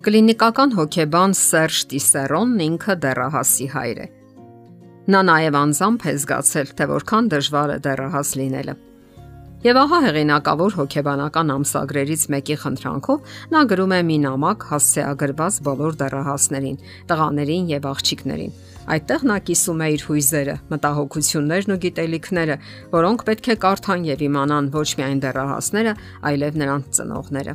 Կլինիկական հոգեբան Սերժ Տիսերոնն ինքը դեռահասի հայր է։ Նա նաև անձամբ է զգացել, թե որքան դժվար է դեռահաս լինելը։ Եվ ահա հեղինակավոր հոգեբանական ամսագրերից մեկի խնդրանքով նա գրում է մի նամակ հասցեագրված բոլոր դեռահասներին, տղաներին եւ աղջիկներին։ Այդտեղ նա կիսում է իր հույզերը, մտահոգություններն ու գիտելիքները, որոնք պետք է կարդան եւ իմանան ոչ միայն դեռահասները, այլև նրանց ծնողները։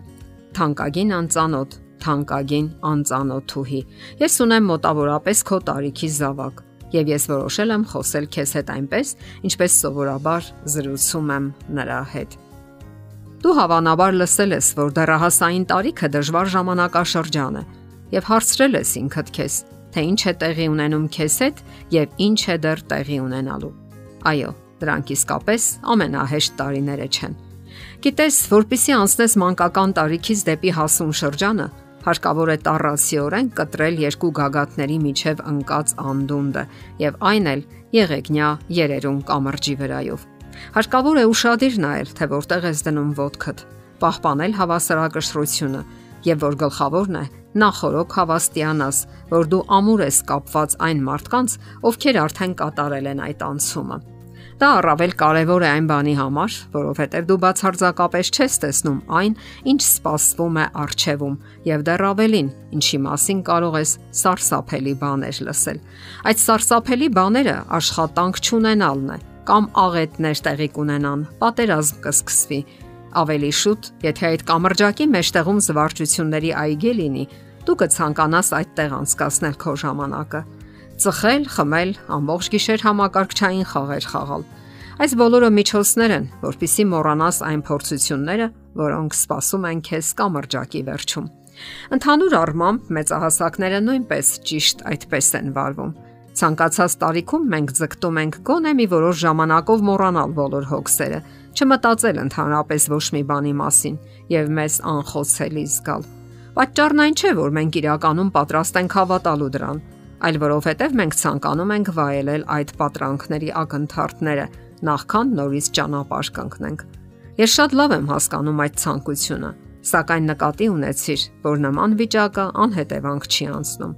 Թանկագին անծանոթ, թանկագին անծանոթուհի։ Ես ունեմ մոտավորապես քո տարիքի զավակ եւ ես որոշել եմ խոսել քեզ հետ այնպես, ինչպես սովորաբար զրուցում եմ նրա հետ։ Դու հավանաբար լսել ես, որ դեռահասային տարիքը դժվար ժամանակաշրջան է եւ հարցրել ես ինքդ քեզ, թե ինչ է տեղի ունենում քեզ հետ եւ ինչ է դեռ տեղի ունենալու։ Այո, դրանք իսկապես ամենահեշտ տարիները չեն։ Գիտես, որpիսի անցնես մանկական տարիքից դեպի հասուն շրջանը, հարկավոր է տառասիորեն կտրել երկու գագաթների միջև ընկած անդունդը եւ այն էլ եղեգնյա երերուն կամրջի վրայով։ Հարկավոր է ուրախadir նայել, թե որտեղ ես դնում ոդքդ, պահպանել հավասարակշռությունը եւ որ գլխավորն է նախորոք հավաստիանաս, որ դու ամուր ես կապված այն մարդկանց, ովքեր արդեն կատարել են այդ անցումը։ Դա առավել կարևոր է այն բանի համար, որովհետև դու բացարձակապես չես տեսնում այն, ինչ սպասվում է արժևում, եւ դեռ ավելին, ինչի մասին կարող ես սարսափելի բաներ լսել։ Այդ սարսափելի բաները աշխատանք չունենալն է կամ աղետներ տեղի կունենան, պատերազմ կսկսվի։ Ավելի շուտ, եթե այդ կամրջակի մեջտեղում զվարճությունների այգի լինի, դու կցանկանաս այդտեղ անցկасնել քո ժամանակը ծխել, խմել, ամբողջ գիշեր համակարգչային խաղեր խաղալ։ Այս բոլորը միջոցներ են, որpիսի մոռանաս այն փորձությունները, որոնք սпасում են քեզ կամրջակի վերջում։ Ընդհանուր առմամբ մեծահասակները նույնպես ճիշտ այդպես են վարվում։ Ցանկացած տարիքում մենք ձգտում ենք գոնե մի որոշ ժամանակով մոռանալ բոլոր հոգսերը, չմտածել ընդհանրապես ոչ մի բանի մասին եւ մեզ անխոցելի զգալ։ Պատճառն այն չէ, որ մենք իրականում պատրաստ ենք հավատալու դրան, այլ որովհետև մենք ցանկանում ենք վայելել այդ պատրանքների ակնթարթները, նախքան նորից ճանապարհ կընկնենք։ Ես շատ լավ եմ հասկանում այդ ցանկությունը, սակայն նկատի ունեցիր, որ նման վիճակը անհետևանք չի անցնում։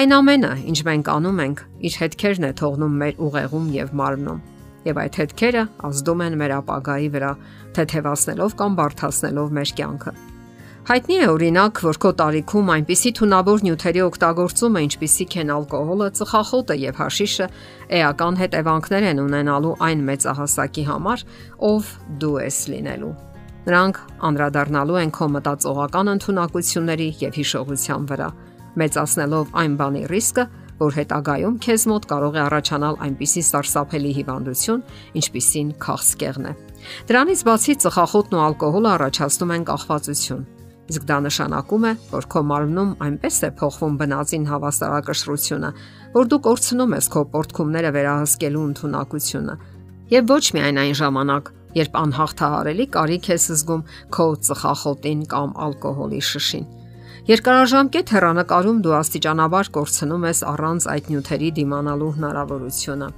Այն ամենը, ինչ մենք անում ենք, իր հետքերն է թողնում մեր ուղեղում եւ մարմնում։ Եվ այդ հետքերը ազդում են մեր ապագայի վրա, թեթևացնելով կամ բարթացնելով մեր կյանքը։ Հայտնի է օրինակ, որ քո տարիքում այնպիսի թունավոր նյութերի օգտագործումը, ինչպիսիք են ալկոհոլը, ծխախոտը եւ հաշիշը, էական հետևանքներ են ունենալու այն մեծահասակի համար, ով դու ես լինելու։ Նրանք անդրադառնալու են քո մտածողական ընտունակությունների եւ հիշողության վրա, մեծացնելով այն բանի ռիսկը, որ հետագայում քեզ մոտ կարող է առաջանալ այնպիսի սարսափելի հիվանդություն, ինչպիսին քաղցկեղն է։ Դրանից բացի ծխախոտն ու ալկոհոլը առաջացնում են կախվածություն, Իսկ դա նշանակում է, որ քո մարմնում այնպես է փոխվում բնածին հավասարակշռությունը, որ դու կորցնում ես քո պորտքումները վերահսկելու ընտունակությունը։ Եվ ոչ միայն այն ժամանակ, երբ անհաղթահարելի կարիք ես զգում քո ծխախոտին կամ ալկոհոլի շշին։ Երկարաժամկետ հեռանկարում դու աստիճանաբար կորցնում ես առանց այդ նյութերի դիմանալու հնարավորությունը։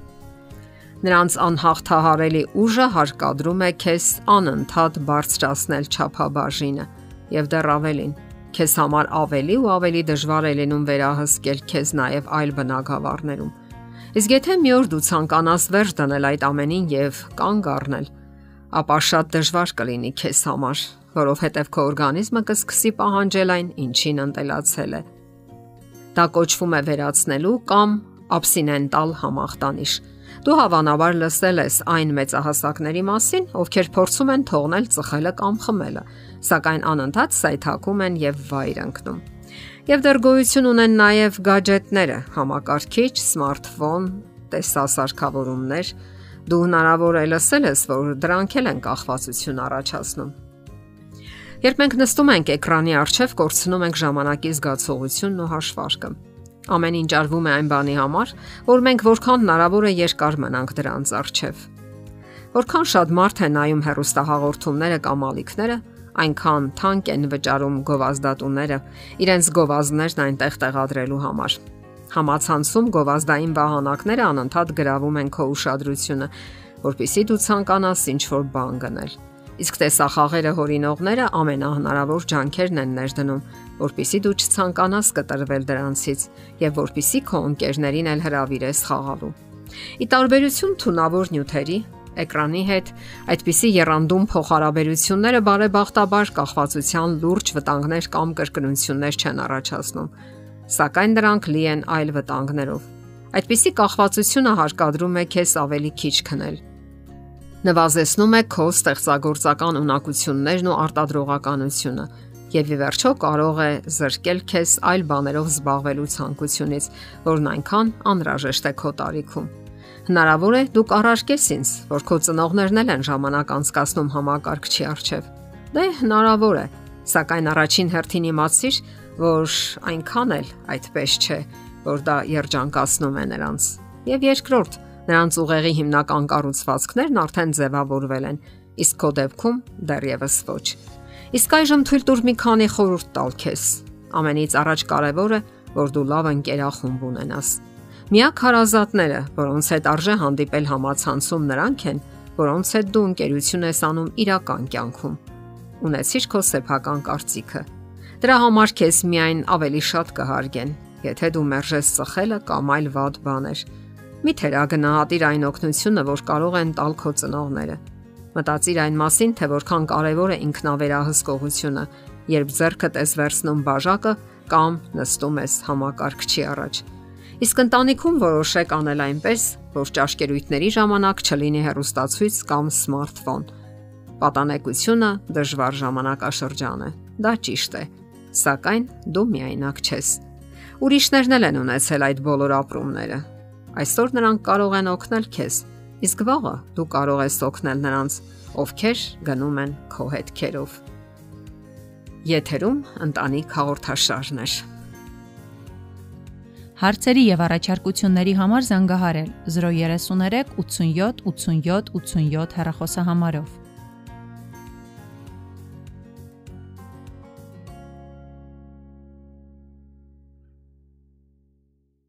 Նրանց անհաղթահարելի ուժը հարկադրում է քեզ անընդհատ բարձրացնել ճափաբաժինը եւ դեռ ավելին, քեզ համար ավելի ու ավելի դժվար է լինում վերահսկել քեզ նաև այլ բնակավարներում։ Իսկ եթե մի օր դու ցանկանաս վերջ դնել այդ ամենին եւ կանգ առնել, ապա շատ դժվար կլինի քեզ համար, որովհետեւ քո օրգանիզմը կսկսի պահանջել այն, ինչին ընտելացել է։ Դա կոչվում է վերացնելու կամ աբսինենտալ համախտանիշ։ Դու հավանաբար լսել ես այն մեծահասակների մասին, ովքեր փորձում են թողնել ծխելը կամ խմելը, սակայն անընդհատ սայթակում են եւ վայր ընկնում։ Եվ դեռ գոյություն ունեն նաև գadgetները՝ համակարգիչ, սմարթֆոն, տեսասարքավորումներ։ Դու հնարավոր է լսել ես, որ դրանք էլ են կախվածություն առաջացնում։ Երբ մենք նստում ենք էկրանի առջև, կորցնում ենք ժամանակի զգացողությունն ու հաշվարկը։ Ամեն ինչ արվում է այն բանի համար, որ մենք որքան հնարավոր է երկար մնանք դրանց առջև։ Որքան շատ մարդ է նայում հերոստահաղորդումները կամ ալիքները, այնքան թանկ են վճարում գովազդատուները իրենց գովազդներն այնտեղ տեղադրելու համար։ Համացանցում գովազդային վահանակները անընդհատ գրավում են քո ուշադրությունը, որpիսի դու ցանկանաս ինչ-որ բան գնել։ Իսկ տեսախաղերը հորինողները ամենահնարավոր ջանքերն են ներդնում, որpիսի դու չցանկանաս կտրվել դրանցից եւ որpիսի քո ընկերներին էլ հravirես խաղալու։ Ի տարբերություն թունավոր նյութերի, էկրանի հետ այդպիսի երանդում փոխհարաբերությունները բարեբախտաբար կախվածության լուրջ վտանգներ կամ կրկնություններ չեն առաջացնում, սակայն դրանք լի են այլ վտանգներով։ Այդպիսի կախվածությունը հարկադրում է քեզ ավելի քիչ քնել նվազեցնում է քո ստեղծագործական ունակություններն ու արտադրողականությունը եւ ի վերջո կարող է զրկել քեզ այլ բաներով զբաղվելու ցանկությունից, որն այնքան անհրաժեշտ է քո տարիքում։ Հնարավոր է դուք առարկես ինձ, որ քո ծնողներն էլ են ժամանակ անցկացնում համակարգչի առջև։ Դե հնարավոր է, սակայն առաջին հերթին իմացիր, որ այնքան էլ այդպես չէ, որ դա երջանկացնում է նրանց։ Եվ երկրորդ, նրանց ուղեղի հիմնական կառուցվածքներն արդեն ձևավորվել են, իսկ քո դեպքում դեռևս ոչ։ Իսկ այժմ թույլ տուր մի քանի խորհուրդ տալ քեզ։ Ամենից առաջ կարևորը, որ դու լավ ընկերախումբ ունենաս։ Միակ հարազատները, որոնց հետ արժե հանդիպել համացանցում նրանք են, որոնց հետ դու ընկերություն ես անում իրական կյանքում։ Ունեցիր քո սեփական կարծիքը։ Դրա համար քեզ միայն ավելի շատ կհարգեն, եթե դու մերժես ծխելը կամ այլ վատ բաներ։ Մի թերագնահատիր այն օգնությունը, որ կարող են տալ քո ծնողները։ Մտածիր այն մասին, թե որքան կարևոր է ինքնավերահսկողությունը, երբ зерքդ ես վերցնում բաժակը կամ նստում ես համակարգչի առաջ։ Իսկ ընտանիքում որոշեք անել այնպես, որ ճաշկերույթների ժամանակ չլինի հեռուստացույց կամ սմարթֆոն։ Պատանեկությունը դժվար ժամանակաշրջան է։ Դա ճիշտ է, սակայն դու միայնակ չես։ Ուրիշներն էլ են ունեցել այդ բոլոր ապրումները, Այսօր նրանք կարող են օգնել քեզ, իսկ վաղը դու կարող ես օգնել նրանց, ովքեր գնում են քո հետքերով։ Եթերում ընտանիք հաղորդաշարներ։ Հարցերի եւ առաջարկությունների համար զանգահարել 033 87 87 87 հեռախոսահամարով։